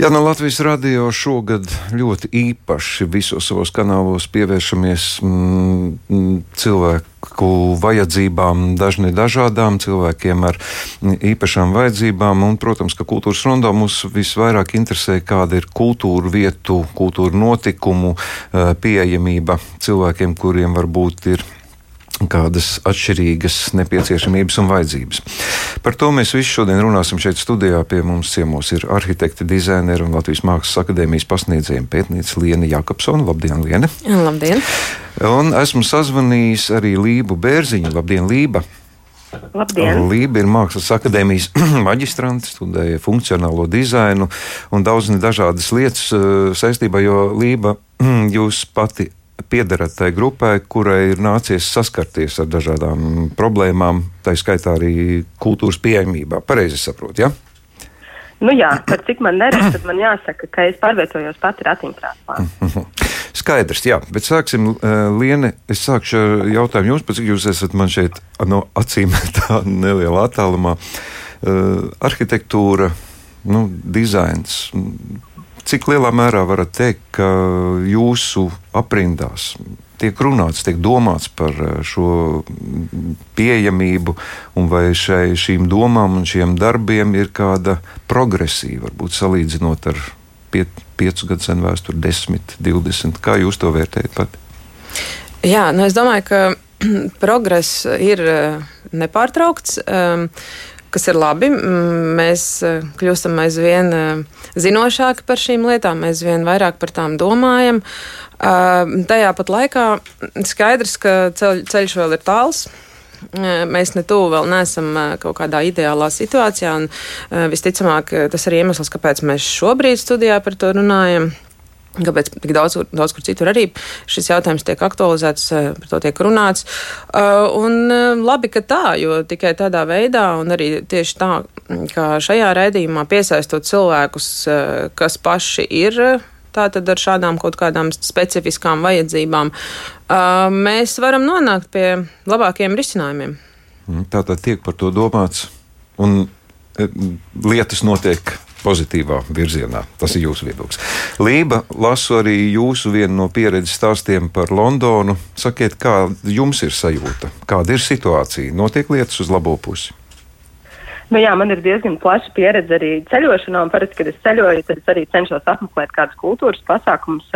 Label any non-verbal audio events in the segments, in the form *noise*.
Jā, no Latvijas radio šogad ļoti īpaši visos savos kanālos pievēršamies mm, cilvēku vajadzībām, dažni dažādām cilvēkiem ar īpašām vajadzībām. Un, protams, ka kultūras rondā mūs visvairāk interesē, kāda ir kultūra vietu, kultūra notikumu eh, pieejamība cilvēkiem, kuriem varbūt ir kādas atšķirīgas nepieciešamības un vajadzības. Par to mēs visi šodien runāsim šeit studijā. Pie mums ciemos ir arhitekti, dizaineri un Latvijas Mākslas akadēmijas pasniedzējiem pētniece Liena Jakobsona. Labdien, Liena! Labdien! Un esmu sazvanījis arī Lību Bērziņu. Labdien, Lība! Labdien. Lība ir Mākslas akadēmijas *clears throat* maģistrante, studēja funkcionālo dizainu un daudz dažādas lietas eh, saistībā, jo Lība, *clears throat* jūs pati piedarat tai grupai, kurai ir nācies saskarties ar dažādām problēmām, tā skaitā arī kultūras pieejamībā. Pareizi saprotu, ja? Nu jā, par cik man neredz, tad man jāsaka, ka es pārvietojos pati ratiņkrāslā. *laughs* Skaidrs, jā, bet sāksim, Liene, es sākšu ar jautājumu jums, cik jūs esat man šeit no acīm *laughs* tā nelielā attālumā. Uh, arhitektūra, nu, dizains, Cik lielā mērā varat teikt, ka jūsu aprindās tiek runāts, tiek domāts par eh, šo pieejamību, un vai šai, šīm domām un šiem darbiem ir kāda progresija, varbūt salīdzinot ar pie, piecu gadu senu vēsturi, 10, 20. Kā jūs to vērtējat pat? Jā, nu es domāju, ka *clears throat* progress ir eh, nepārtraukts. Um, kas ir labi. Mēs eh, kļūstam aizvien eh, zinošāki par šīm lietām, mēs vien vairāk par tām domājam. Eh, tajā pat laikā skaidrs, ka ceļ, ceļš vēl ir tāls. Mēs ne tuvu vēl neesam kaut kādā ideālā situācijā, un visticamāk tas ir iemesls, kāpēc mēs šobrīd studijā par to runājam. Kāpēc tik daudz, daudz kur citur arī šis jautājums tiek aktualizēts, eh, par to tiek runāts. Eh, un eh, labi, ka tā, jo tikai tādā veidā, un arī tieši tā, kā šajā raidījumā piesaistot cilvēkus, kas paši ir tātad ar šādām kaut kādām specifiskām vajadzībām, mēs varam nonākt pie labākiem risinājumiem. Mm, tātad tiek par to domāts, un lietas notiek pozitīvā virzienā. Tas ir jūsu viedoklis. Lība, lasu arī jūsu vienu no pieredzes stāstiem par Londonu. Sakiet, kā jums ir sajūta? Kāda ir situācija? Notiek lietas uz labo pusi? Nu, jā, man ir diezgan plaša pieredze arī ceļošanā, parasti, kad es ceļoju, tad es arī cenšos apmeklēt kādas kultūras pasākumus.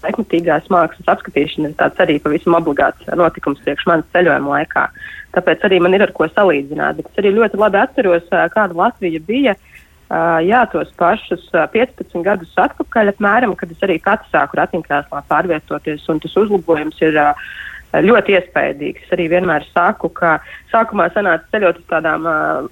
Laikmatīgās mākslas apskatīšana ir tāds arī pavisam obligāts notikums priekš manas ceļojuma laikā. Tāpēc arī man ir ar ko salīdzināt. Bet es arī ļoti labi atceros, kāda Latvija bija jā, tos pašus 15 gadus atpakaļ, apmēram, kad es arī pats sāku ratiņkrēslā pārvietoties, un tas uzlabojums ir ļoti iespaidīgs. Es arī vienmēr saku, ka sākumā sanāca ceļot uz tādām uh,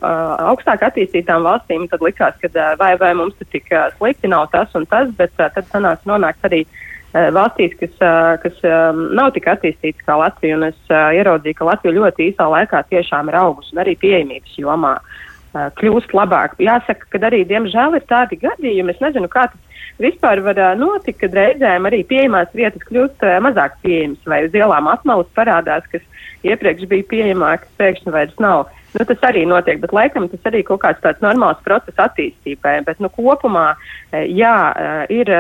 augstāk attīstītām valstīm, tad likās, ka uh, vai, vai mums tas tik uh, slikti nav tas un tas, bet uh, tad sanāca nonākt arī uh, valstīs, kas, uh, kas um, nav tik attīstītas kā Latvija, un es uh, ieraudzīju, ka Latvija ļoti īsā laikā tiešām ir augusi un arī pieejamības jomā. Uh, kļūst labāk. Jāsaka, ka arī, diemžēl, ir tādi gadījumi, es nezinu, kā tas vispār var notikt, kad reizēm arī pieejamās vietas kļūst mazāk pieejamas, vai uz ielām atmalas parādās, kas iepriekš bija pieejamākas, pēkšņi vairs nav. Nu, tas arī notiek, bet laikam tas arī kaut kāds tāds normāls process attīstībai. Bet nu, kopumā jā, ir,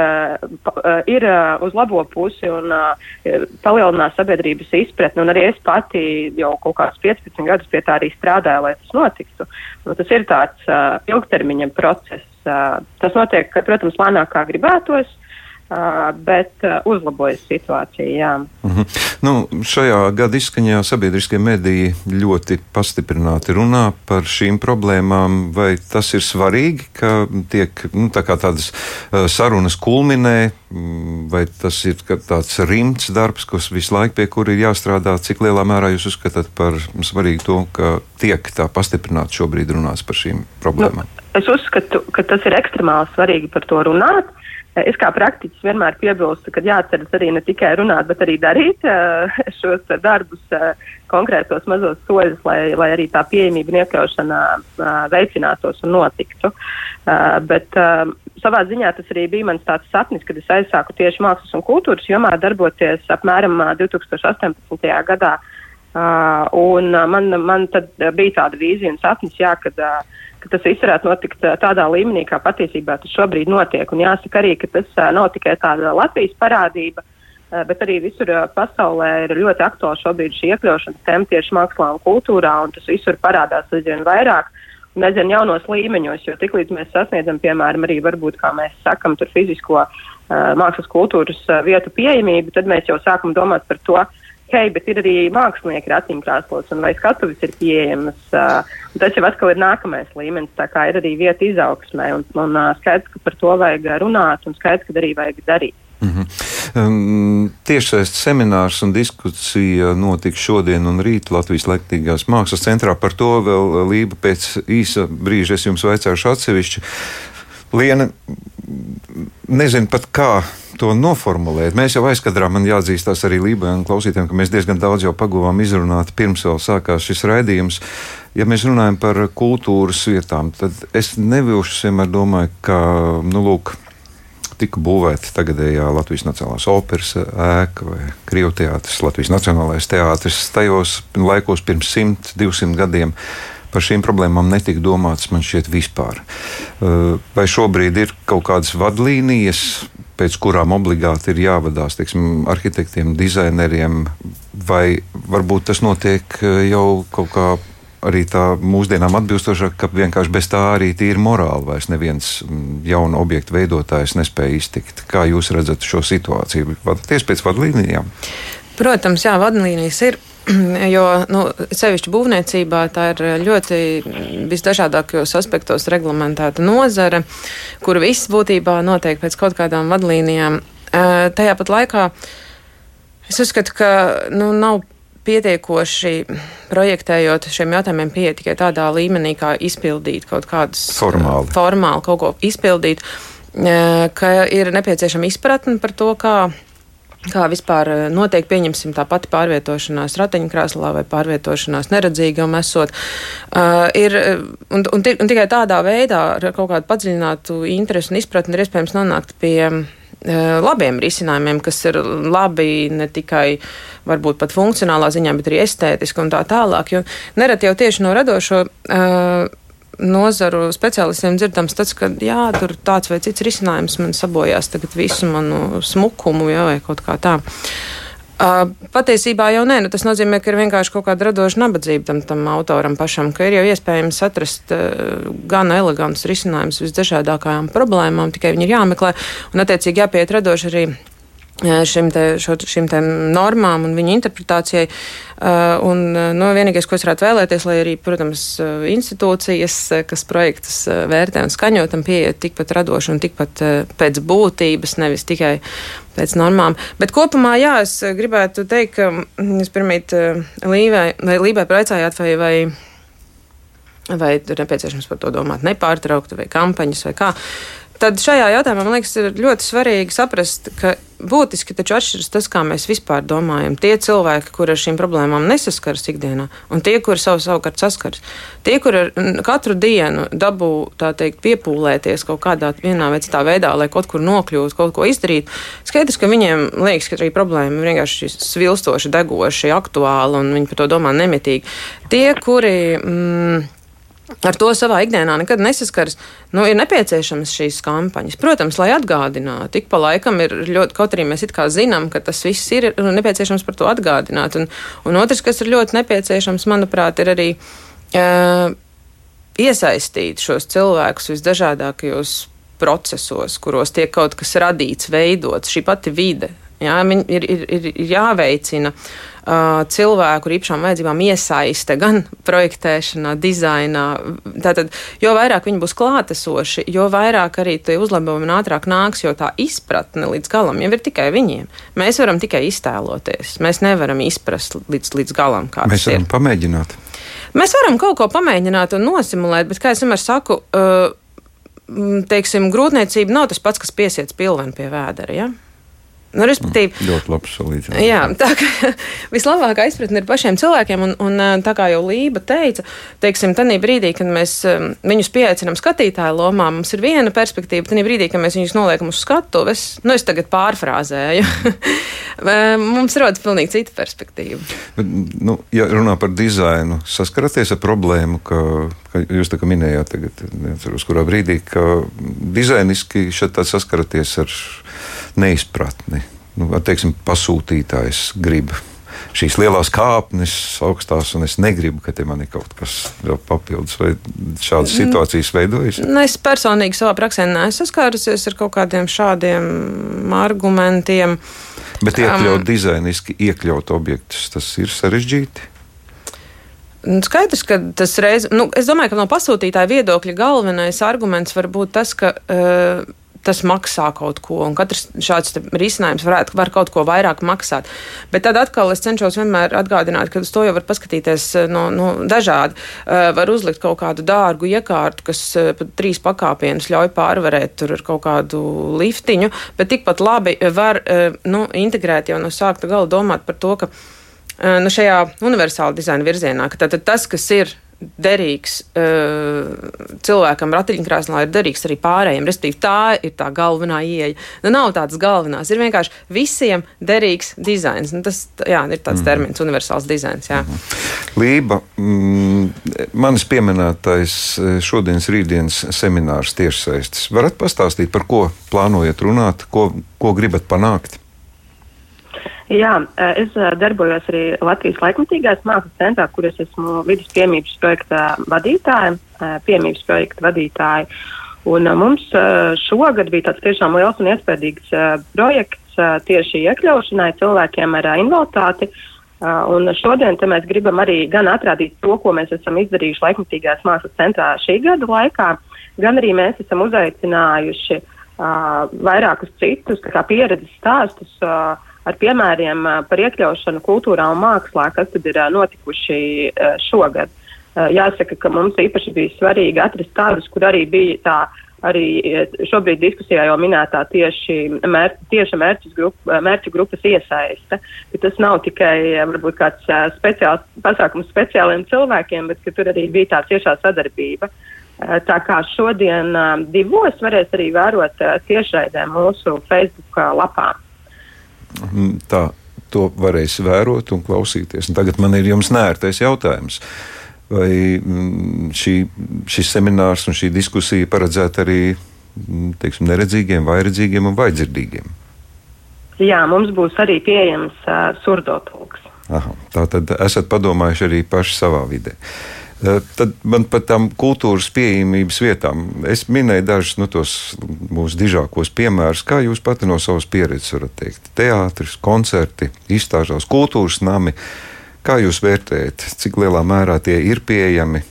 ir uz labo pusi un palielinās sabiedrības izpratni. Arī es pati jau kaut kādus 15 gadus pie tā arī strādāju, lai tas notiktu. Nu, tas ir tāds ilgtermiņa process. Tas notiek, protams, lēnāk kā gribētos. Uh, bet uh, uzlabojas situācija. Mm -hmm. nu, šajā gada izskaņā sabiedriskie mediji ļoti pastiprināti runā par šīm problēmām. Vai tas ir svarīgi, ka tiek nu, tā tādas uh, sarunas kulminē, mm, vai tas ir tāds rimts darbs, kas visu laiku pie kura ir jāstrādā? Cik lielā mērā jūs uzskatāt par svarīgu to, ka tiek tā pastiprināti šobrīd runās par šīm problēmām? Nu, es uzskatu, ka tas ir ekstremāli svarīgi par to runāt. Es kā praktiķis vienmēr piebilstu, ka jāatceras arī ne tikai runāt, bet arī darīt uh, *laughs* šos darbus, uh, konkrētos mazos soļus, lai, lai arī tā pieejamība un iekļaušana veicinātos un notiktu. Bet savā ziņā tas arī bija mans tāds sapnis, kad es aizsāku tieši mākslas un kultūras jomā darboties apmēram uh, 2018. gadā. Un man, man tad bija tāda vīzija un sapnis, jā, kad uh, ka tas viss varētu notikt tādā līmenī, kā patiesībā tas šobrīd notiek. Un jāsaka arī, ka tas nav tikai tāda Latvijas parādība, bet arī visur pasaulē ir ļoti aktuāli šobrīd šī iekļaušanas tēma tieši mākslā un kultūrā, un tas visur parādās aizvien vairāk. Nezinu, jaunos līmeņos, jo tiklīdz mēs sasniedzam, piemēram, arī varbūt, kā mēs sakam, tur fizisko uh, mākslas kultūras uh, vietu pieejamību, tad mēs jau sākam domāt par to, uh, hei, bet ir arī mākslinieki ar acīm krāslots, un vai skatuves ir pieejamas. Uh, tas jau atkal ir nākamais līmenis, tā kā ir arī vieta izaugsmē, un, un uh, skaidrs, ka par to vajag runāt, un skaidrs, ka arī vajag darīt. Mm -hmm. um, Tiešais seminārs un diskusija notiks šodien un rīt Latvijas Lektīgās mākslas centrā. Par to vēl Lība pēc īsa brīža es jums vaicāšu atsevišķi. Liena, nezinu pat kā to noformulēt. Mēs jau aizkadrā man jāatzīstās arī Lībijam klausītājiem, ka mēs diezgan daudz jau paguvām izrunāt pirms vēl sākās šis raidījums. Ja mēs runājam par kultūras vietām, tad es nevilšu vienmēr domāju, ka, nu, lūk, tika būvēta tagadējā Latvijas Nacionālās operas ēka vai Krievijas teātris, Latvijas Nacionālais teātris tajos laikos pirms 100, 200 gadiem. Par šīm problēmām netika domāts, man šķiet, vispār. Vai šobrīd ir kaut kādas vadlīnijas, pēc kurām obligāti ir jāvadās teiksim, arhitektiem, dizaineriem, vai varbūt tas notiek eh, jau kaut kā arī tā mūsdienām atbilstošāk, ka vienkārši bez tā arī tīri morāli vairs neviens mm, jaunu objektu veidotājs nespēja iztikt. Kā jūs redzat šo situāciju? Vadāties pēc vadlīnijām? Protams, jā, vadlīnijas ir. *clears throat* Jo nu, sevišķi būvniecībā tā ir ļoti visdažādākajos aspektos reglamentēta nozare, kur viss būtībā notiek pēc kaut kādām vadlīnijām. Tajā pat laikā es uzskatu, ka nu, nav pietiekoši projektējot šiem jautājumiem pieeja tikai tādā līmenī, kā izpildīt kaut kādus formāli, formāli kaut ko izpildīt, ka ir nepieciešama izpratne par to, kā Kā vispār eh, notiek, pieņemsim tā pati pārvietošanās ratiņkrēslā vai pārvietošanās neredzīgam esot. Uh, ir, eh, un, un, un tikai tādā veidā ar kaut kādu padziļinātu interesi un izpratni ir iespējams nonākt pie labiem risinājumiem, kas ir labi ne tikai varbūt pat funkcionālā ziņā, bet arī estētiski un tā tālāk. Jo nereti jau tieši no radošo uh, nozaru speciālistiem dzirdams tas, ka jā, tur tāds vai cits risinājums man sabojās tagad visu manu smukumu jā, vai kaut kā tā. Uh, patiesībā jau nē, nu, tas nozīmē, ka ir vienkārši kaut kāda radoša nabadzība tam, tam autoram pašam, ka ir jau iespējams atrast uh, gan elegants risinājums visdažādākajām problēmām, tikai viņi ir jāmeklē un attiecīgi jāpiet radoši arī šim te, šo, šim te normām un viņu interpretācijai. Un, nu, vienīgais, ko es varētu vēlēties, lai arī, protams, institūcijas, kas projektus vērtē un skaņo, tam pieiet tikpat radoši un tikpat pēc būtības, nevis tikai pēc normām. Bet kopumā, jā, es gribētu teikt, ka jūs pirmīt Līvai, vai Līvai praicājāt, vai, vai vai ir nepieciešams par to domāt nepārtraukti, vai kampaņas, vai kā. Tad šajā jautājumā man liekas, ir ļoti svarīgi saprast, ka būtiski taču atšķiras tas, kā mēs vispār domājam. Tie cilvēki, kur ar šīm problēmām nesaskaras ikdienā, un tie, kuri savu savukārt saskaras. Tie, kuri katru dienu dabū, teikt, piepūlēties kaut kādā vienā vai citā veidā, lai kaut kur nokļūtu, kaut ko izdarītu, skaidrs, ka viņiem liekas, ka šī problēma ir vienkārši svilstoši, degoši, aktuāla, un viņi par to domā nemitīgi. Tie, kuri. Mm, ar to savā ikdienā nekad nesaskaras, nu, ir nepieciešamas šīs kampaņas. Protams, lai atgādinātu, ik pa laikam ir ļoti, kaut arī mēs it kā zinām, ka tas viss ir nepieciešams par to atgādināt. Un, un otrs, kas ir ļoti nepieciešams, manuprāt, ir arī uh, iesaistīt šos cilvēkus visdažādākajos procesos, kuros tiek kaut kas radīts, veidots, šī pati vide. Jā, ir, ir, ir jāveicina uh, cilvēku ar īpašām vajadzībām iesaiste gan projektēšanā, dizainā. Tātad, jo vairāk viņi būs klātesoši, jo vairāk arī tie uzlabojumi ātrāk nāks, jo tā izpratne līdz galam jau ir tikai viņiem. Mēs varam tikai iztēloties, mēs nevaram izprast līdz, līdz galam, kā mēs varam ir. pamēģināt. Mēs varam kaut ko pamēģināt un nosimulēt, bet, kā es vienmēr saku, uh, teiksim, grūtniecība nav tas pats, kas piesiet pilvenu pie vēdera. Ja? Nu, respektīvi, mm, ļoti labs salīdzinājums. Jā, tā kā *laughs* vislabākā izpratne ir pašiem cilvēkiem, un, un tā kā jau Lība teica, teiksim, tajā brīdī, kad mēs viņus pieaicinām skatītāju lomā, mums ir viena perspektīva, tad brīdī, kad mēs viņus noliekam uz skatuves, nu es tagad pārfrāzēju, *laughs* mums rodas pilnīgi cita perspektīva. Nu, ja runā par dizainu, saskaraties ar problēmu, ka, ka jūs tā kā minējāt tagad, neatceros, kurā brīdī, ka dizainiski šeit saskaraties ar neizpratni. Nu, teiksim, pasūtītājs grib šīs lielās kāpnes augstās, un es negribu, ka te man ir kaut kas papildus, vai šādas situācijas veidojas? Nu, es personīgi savā praksē neesmu saskārusies ar kaut kādiem šādiem argumentiem. Bet iekļaut um, dizainiski, iekļaut objektus, tas ir sarežģīti. Nu, skaidrs, ka tas reiz, nu, es domāju, ka no pasūtītāja viedokļa galvenais arguments var būt tas, ka uh, tas maksā kaut ko, un katrs šāds risinājums varētu var kaut ko vairāk maksāt. Bet tad atkal es cenšos vienmēr atgādināt, ka uz to jau var paskatīties eh, no, no dažādi. Uh, var uzlikt kaut kādu dārgu iekārtu, kas uh, pat trīs pakāpienus ļauj pārvarēt tur ar kaut kādu liftiņu, bet tikpat labi var uh, nu, integrēt jau no sākta gala domāt par to, ka nu, šajā universāla dizaina virzienā, ka tātad tas, kas ir derīgs uh, cilvēkam ratiņkrēslā, ir derīgs arī pārējiem. Respektīvi, tā ir tā galvenā ieeja. Nu, nav tādas galvenās, ir vienkārši visiem derīgs dizains. Nu, tas jā, ir tāds mm. termins, universāls dizains. Jā. Mm. Lība, mm, manis pieminētais eh, šodienas rītdienas seminārs tiešsaistes. Varat pastāstīt, par ko plānojat runāt, ko, ko gribat panākt? Jā, es darbojos arī Latvijas laikmatīgās mākslas centrā, kur es esmu vidus piemības projekta vadītāja, piemības projekta vadītāja. Un mums šogad bija tāds tiešām liels un iespaidīgs projekts tieši iekļaušanai cilvēkiem ar invaliditāti. Un šodien mēs gribam arī gan atrādīt to, ko mēs esam izdarījuši laikmatīgās mākslas centrā šī gada laikā, gan arī mēs esam uzaicinājuši uh, vairākus citus pieredzes stāstus. Uh, ar piemēriem par iekļaušanu kultūrā un mākslā, kas tad ir notikuši šogad. Jāsaka, ka mums īpaši bija svarīgi atrast tādus, kur arī bija tā arī šobrīd diskusijā jau minētā tieši, mēr, tieši mērķis grupa, mērķu grupas iesaiste. Tas nav tikai varbūt kāds speciāls pasākums speciāliem cilvēkiem, bet tur arī bija tā ciešā sadarbība. Tā kā šodien divos varēs arī vērot tiešraidē mūsu Facebook lapā. Mm, tā to varēs vērot un klausīties. Un tagad man ir jums nērtais jautājums. Vai mm, šī, šis seminārs un šī diskusija paredzēta arī mm, teiksim, neredzīgiem, vairedzīgiem un vaidzirdīgiem? Jā, mums būs arī pieejams uh, surdotulks. Tā tad esat padomājuši arī paši savā vidē. Uh, tad man par tām kultūras pieejamības vietām. Es minēju dažus no nu, tos mūsu dižākos piemērus, kā jūs pati no savas pieredzes varat teikt. Teātris, koncerti, izstāžās kultūras nami. Kā jūs vērtējat, cik lielā mērā tie ir pieejami,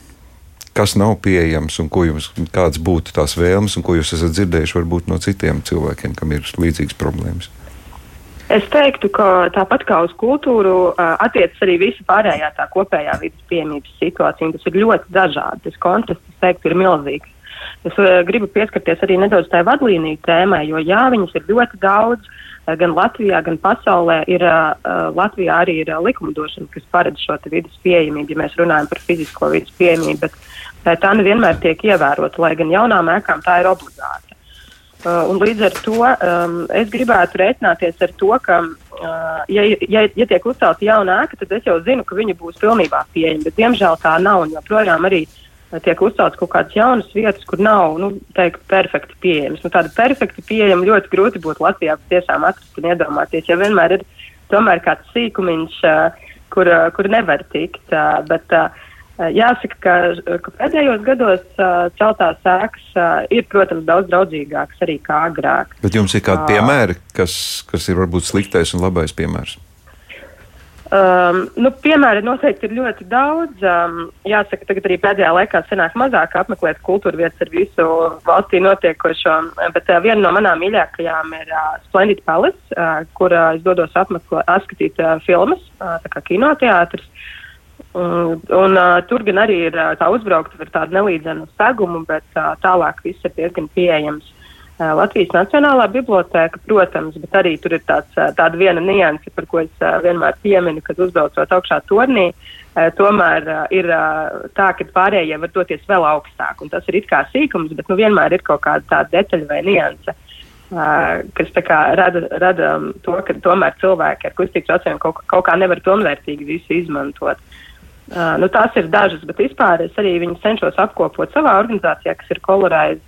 kas nav pieejams un jums, kādas būtu tās vēlmes, un ko jūs esat dzirdējuši varbūt no citiem cilvēkiem, kam ir līdzīgas problēmas? Es teiktu, ka tāpat kā uz kultūru, attiecas arī visa pārējā tā kopējā vidas piemības situācija. Tas ir ļoti dažādi. Tas kontrasts, es teiktu, ir milzīgs. Es gribu pieskarties arī nedaudz tai vadlīniju tēmai, jo jā, viņas ir ļoti daudz. Gan Latvijā, gan pasaulē ir Latvijā arī ir likumdošana, kas paredz šo vidas pieejamību, ja mēs runājam par fizisko vidas pieejamību, bet tā nevienmēr tiek ievērota, lai gan jaunām ēkām tā ir obligāta. Uh, un līdz ar to um, es gribētu rēķināties ar to, ka, uh, ja, ja, ja tiek uzcelta jauna ēka, tad es jau zinu, ka viņa būs pilnībā pieejama. Bet, diemžēl, tā nav. Joprojām arī uh, tiek uzceltas kaut kādas jaunas vietas, kur nav nu, teikt, perfekti pieejamas. Nu, tāda perfekti pieejama ļoti grūti būtu Latvijā tiešām atrast un iedomāties. Ja vienmēr ir tomēr kāds sīkumiņš, uh, kur, uh, kur nevar tikt. Uh, bet, uh, jāsaka, ka, ka pēdējos gados uh, celtās ēkas uh, ir, protams, daudz draudzīgākas arī kā agrāk. Bet jums ir kādi piemēri, kas, kas ir varbūt sliktais un labais piemērs? Um, nu, piemēri noteikti ir ļoti daudz. Um, jāsaka, tagad arī pēdējā laikā sanāk mazāk apmeklēt kultūra vietas ar visu valstī notiekošo, bet uh, viena no manām mīļākajām ir uh, Splendid Palace, uh, kur uh, es dodos apmeklēt, apskatīt uh, filmas, uh, tā kā kinoteātris. Un, un, uh, tur gan arī ir uh, tā uzbraukt ar tādu nelīdzenu segumu, bet uh, tālāk viss ir diezgan pieejams. Latvijas Nacionālā biblioteka, protams, bet arī tur ir tāds, tāda viena nianse, par ko es vienmēr pieminu, kad uzbraucot augšā tornī. Tomēr ir tā, ka pārējie var doties vēl augstāk, un tas ir it kā sīkums, bet nu, vienmēr ir kaut kāda tāda detaļa vai nianse, kas kā rada, rada to, ka tomēr cilvēki ar kustību traucējumiem kaut, kaut kā nevar pilnvērtīgi visu izmantot. Uh, nu, tās ir dažas, bet vispār es arī viņus cenšos apkopot savā organizācijā, kas ir koloraiz.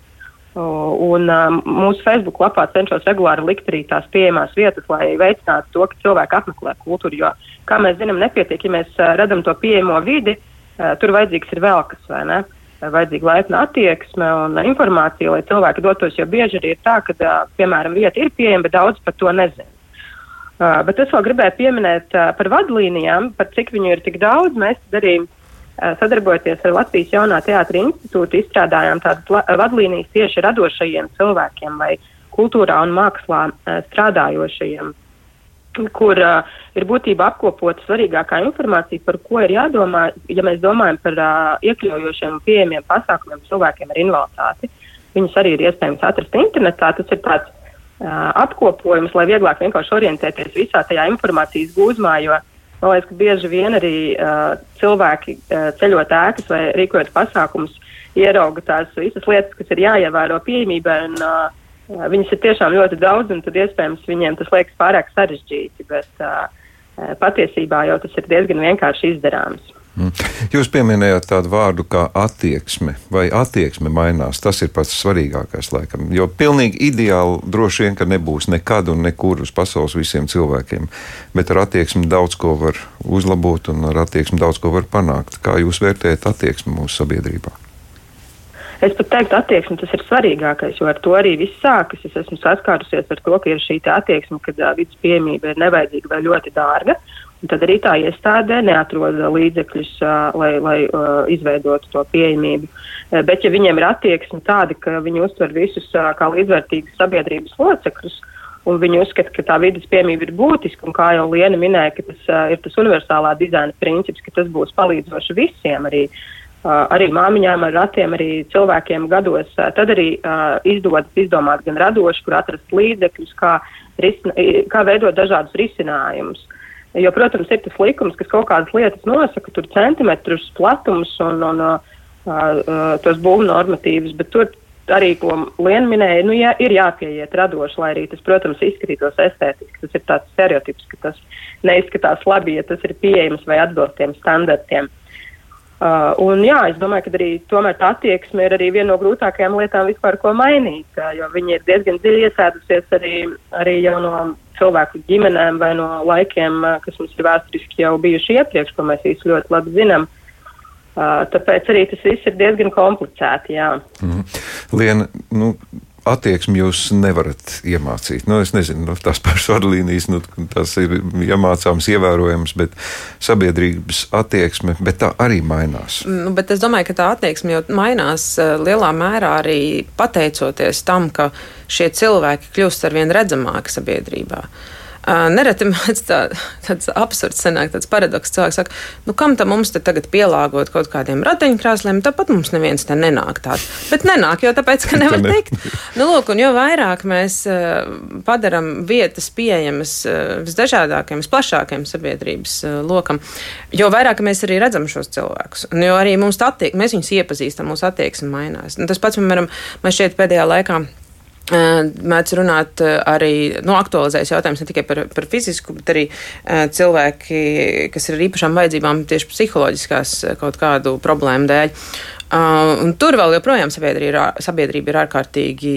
Un um, mūsu Facebook lapā cenšos regulāri likt arī tās pieejamās vietas, lai veicinātu to, ka cilvēki apmeklē kultūru. Jo, kā mēs zinām, nepietiek, ja mēs uh, redzam to pieejamo vidi, uh, tur vajadzīgs ir vēl kas, vai ne? Vajadzīga laipna attieksme un informācija, lai cilvēki dotos, jo bieži arī ir tā, ka, uh, piemēram, vieta ir pieejama, bet daudz par to nezina. Uh, bet es vēl gribēju pieminēt uh, par vadlīnijām, par cik viņu ir tik daudz. Mēs arī uh, sadarbojoties ar Latvijas jaunā teātra institūtu, izstrādājām tādas vadlīnijas tieši radošajiem cilvēkiem vai kultūrā un mākslā strādājošajiem, kur ir būtībā apkopota svarīgākā informācija, par ko ir jādomā, ja mēs domājam par iekļaujošiem un pieejamiem pasākumiem cilvēkiem ar invaliditāti. Viņus arī ir iespējams atrast internetā. Tas ir tāds apkopojums, lai vieglāk vienkārši orientēties visā tajā informācijas gūzmā, jo Man liekas, ka bieži vien arī uh, cilvēki uh, ceļot ēkas vai rīkojot pasākumus, ierauga tās visas lietas, kas ir jāievēro pieejamībai. Un, uh, viņas ir tiešām ļoti daudz, un tad iespējams viņiem tas liekas pārāk sarežģīti, bet uh, patiesībā jau tas ir diezgan vienkārši izdarāms. Mm. Jūs pieminējāt tādu vārdu kā attieksme, vai attieksme mainās. Tas ir pats svarīgākais, laikam. Jo pilnīgi ideāli droši vien, ka nebūs nekad un nekur uz pasaules visiem cilvēkiem. Bet ar attieksmi daudz ko var uzlabot un ar attieksmi daudz ko var panākt. Kā jūs vērtējat attieksmi mūsu sabiedrībā? Es pat teiktu, attieksme tas ir svarīgākais, jo ar to arī viss sākas. Es esmu saskārusies ar to, ka ir šī attieksme, ka uh, vidas pieejamība ir nevajadzīga vai ļoti dārga. Tad arī tā iestādē neatrod līdzekļus, uh, lai, lai uh, izveidotu to pieejamību. Uh, bet, ja viņiem ir attieksme tāda, ka viņi uztver visus kā līdzvērtīgus sabiedrības locekļus, un viņi uzskata, ka tā vidas pieejamība ir būtiska, un kā jau Liena minēja, ka tas uh, ir tas universālā dizaina princips, ka tas būs palīdzoši visiem arī. Uh, arī māmiņām ar ratiem, arī cilvēkiem gados, tad arī izdodas izdomāt gan radoši, kur atrast līdzekļus, kā, risina, kā veidot dažādus risinājumus. Jo, protams, ir tas likums, kas kaut kādas lietas nosaka, tur centimetrus, platumus un, un uh, uh, tos būvnormatīvus, bet tur arī, ko Liena minēja, nu, jā, ir jāpieiet radoši, lai arī tas, protams, izskatītos estētiski. Tas ir tāds stereotips, ka tas neizskatās labi, ja tas ir pieejams vai atbilst tiem standartiem. Uh, un jā, es domāju, ka arī tomēr tā attieksme ir arī viena no grūtākajām lietām vispār, ko mainīt, uh, jo viņi ir diezgan dziļi iesēdusies arī, arī jau no cilvēku ģimenēm vai no laikiem, uh, kas mums ir vēsturiski jau bijuši iepriekš, ko mēs īsti ļoti labi zinām. Uh, tāpēc arī tas viss ir diezgan komplicēti. Jā. Mm. Lien, nu, attieksmi jūs nevarat iemācīt. Nu, es nezinu, nu, tās pašas vadlīnijas, nu, tas ir iemācāms, ievērojams, bet sabiedrības attieksme, bet tā arī mainās. Nu, bet es domāju, ka tā attieksme jau mainās uh, lielā mērā arī pateicoties tam, ka šie cilvēki kļūst ar vien redzamāki sabiedrībā. Uh, Nereti mēdz tā, tāds absurds sanāk, tāds paradoks. Cilvēks saka, nu kam tam mums te tagad pielāgot kaut kādiem ratiņkrāsliem, tāpat mums neviens te nenāk tāds. Bet nenāk, jo tāpēc, ka *laughs* nevar teikt. Nu, lūk, un jo vairāk mēs padaram vietas pieejamas visdažādākajiem, visplašākajiem sabiedrības lokam, jo vairāk mēs arī redzam šos cilvēkus. Un jo arī mums attiek, mēs viņus iepazīstam, mūsu attieksme mainās. Un tas pats, piemēram, man šķiet pēdējā laikā Mēdz runāt arī nu, aktualizējas jautājums ne tikai par, par fizisku, bet arī cilvēki, kas ir ar īpašām vajadzībām tieši psiholoģiskās kaut kādu problēmu dēļ. Un tur vēl joprojām sabiedrība sabiedrība ir ārkārtīgi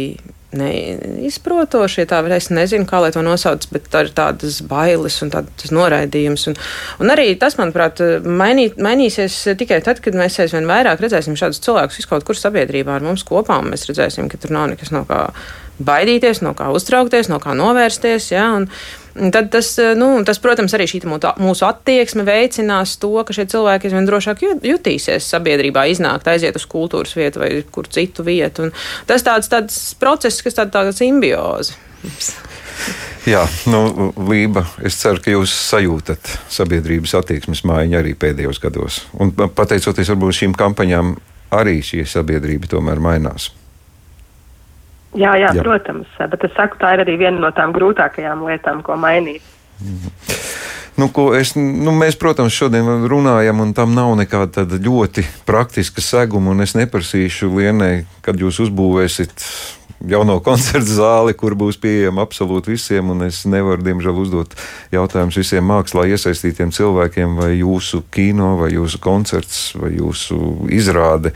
neizprotoši. Ja tā es nezinu, kā lai to nosauc, bet tā ir tādas bailes un tāds noraidījums. Un, un arī tas, manuprāt, mainī, mainīsies tikai tad, kad mēs aizvien vairāk redzēsim šādus cilvēkus kaut kur sabiedrībā ar mums kopā, un mēs redzēsim, ka tur nav nekas no kā baidīties, no kā uztraukties, no kā novērsties. Ja, un, Tad tas, nu, tas, protams, arī šī mūsu attieksme veicinās to, ka šie cilvēki aizvien drošāk jutīsies sabiedrībā, iznākt, aiziet uz kultūras vietu vai kur citu vietu. Un tas tāds, tāds process, kas tāda tā simbioze. Jā, nu, Lība, es ceru, ka jūs sajūtat sabiedrības attieksmes maiņu arī pēdējos gados. Un pateicoties varbūt šīm kampaņām, arī šī sabiedrība tomēr mainās. Jā, jā, jā, protams, bet es saku, tā ir arī viena no tām grūtākajām lietām, ko mainīt. Mhm. Nu, es, nu, mēs, protams, šodien runājam, un tam nav nekāda ļoti praktiska seguma. Es neprasīšu Lienai, kad jūs uzbūvēsiet jauno *laughs* koncertu zāli, kur būs pieejama absolūti visiem. Es nevaru, diemžēl, uzdot jautājumus visiem mākslā iesaistītiem cilvēkiem, vai jūsu kino, vai jūsu koncerts, vai jūsu izrāde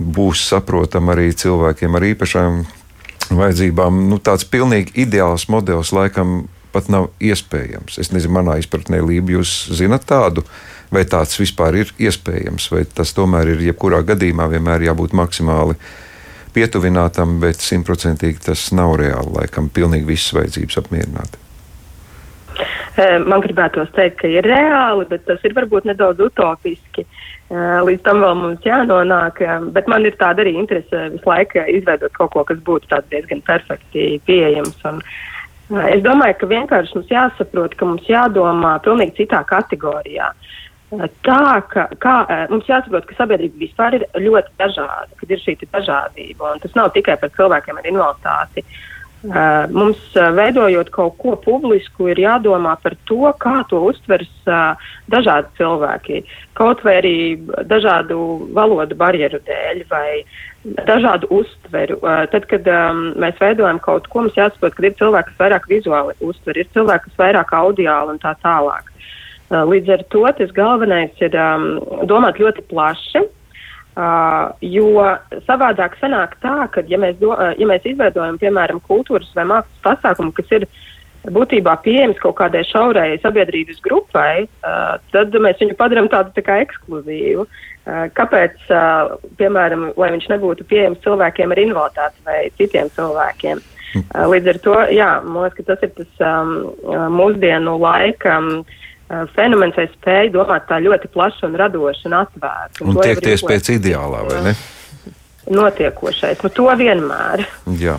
būs saprotama arī cilvēkiem ar īpašām vajadzībām. Nu, tāds pilnīgi ideāls modelis laikam pat nav iespējams. Es nezinu, manā izpratnē, Lība, jūs zinat tādu, vai tāds vispār ir iespējams, vai tas tomēr ir jebkurā gadījumā vienmēr jābūt maksimāli pietuvinātam, bet simtprocentīgi tas nav reāli, laikam, pilnīgi visas vajadzības apmierināt. Man gribētos teikt, ka ir reāli, bet tas ir varbūt nedaudz utopiski. Līdz tam vēl mums jānonāk, bet man ir tāda arī interese visu laiku izveidot kaut ko, kas būtu diezgan perfekti pieejams. Un, uh, Es domāju, ka vienkārši mums jāsaprot, ka mums jādomā pilnīgi citā kategorijā. Tā, ka kā, mums jāsaprot, ka sabiedrība vispār ir ļoti dažāda, kad ir šī dažādība. Tas nav tikai par cilvēkiem ar invaliditāti. Mums, veidojot kaut ko publisku, ir jādomā par to, kā to uztvers dažādi cilvēki. Kaut vai arī dažādu valodu barjeru dēļ, vai dažādu uztveru. Uh, tad, kad um, mēs veidojam kaut ko, mums jāsaprot, ka ir cilvēki, kas vairāk vizuāli uztver, ir cilvēki, kas vairāk audiāli un tā tālāk. Uh, līdz ar to tas galvenais ir um, domāt ļoti plaši. Uh, jo savādāk sanāk tā, ka, ja mēs, do, uh, ja mēs izveidojam, piemēram, kultūras vai mākslas pasākumu, kas ir būtībā pieejams kaut kādai šaurai sabiedrības grupai, uh, tad mēs viņu padarām tādu tā kā ekskluzīvu. Uh, kāpēc, eh, piemēram, lai viņš nebūtu pieejams cilvēkiem ar invaliditāti vai citiem cilvēkiem? Eh, līdz ar to, jā, man liekas, ka tas ir tas um, mūsdienu laika um, fenomens, vai spēja domāt tā ļoti plaši un radoši un atvērti. Un, un tiekties pēc ideālā, vai ne? Notiekošais, nu to vienmēr. Jā.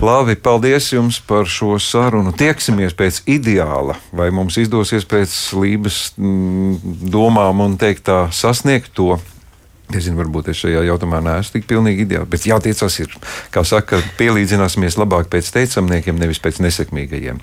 Labi, paldies jums par šo sarunu. Tieksimies pēc ideāla, vai mums izdosies pēc lības mm, domām un teikt tā sasniegt to. Es zinu, varbūt es šajā jautājumā neesmu tik pilnīgi ideāls, bet jātiecas ir, kā saka, pielīdzināsimies labāk pēc teicamniekiem, nevis pēc nesekmīgajiem.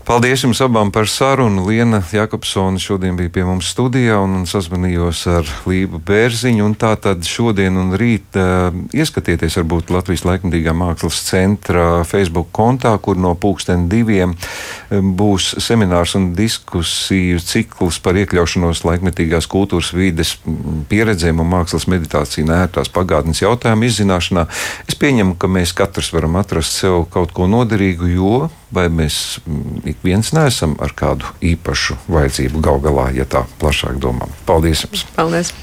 Paldies jums abām par sarunu. Liena Jakobsona šodien bija pie mums studijā un sazvanījos ar Lību Bērziņu. Tā tad šodien un rīt uh, ieskatieties varbūt Latvijas laikmatīgā mākslas centra Facebook kontā, kur no pulksten diviem būs seminārs un diskusiju cikls par iekļaušanos laikmetīgās kultūras vīdes pieredzēm un mākslas meditāciju nērtās pagātnes jautājumu izzināšanā. Es pieņemu, ka mēs katrs varam atrast sev kaut ko noderīgu, jo vai mēs ik viens neesam ar kādu īpašu vajadzību gal galā, ja tā plašāk domā. Paldies jums! Paldies!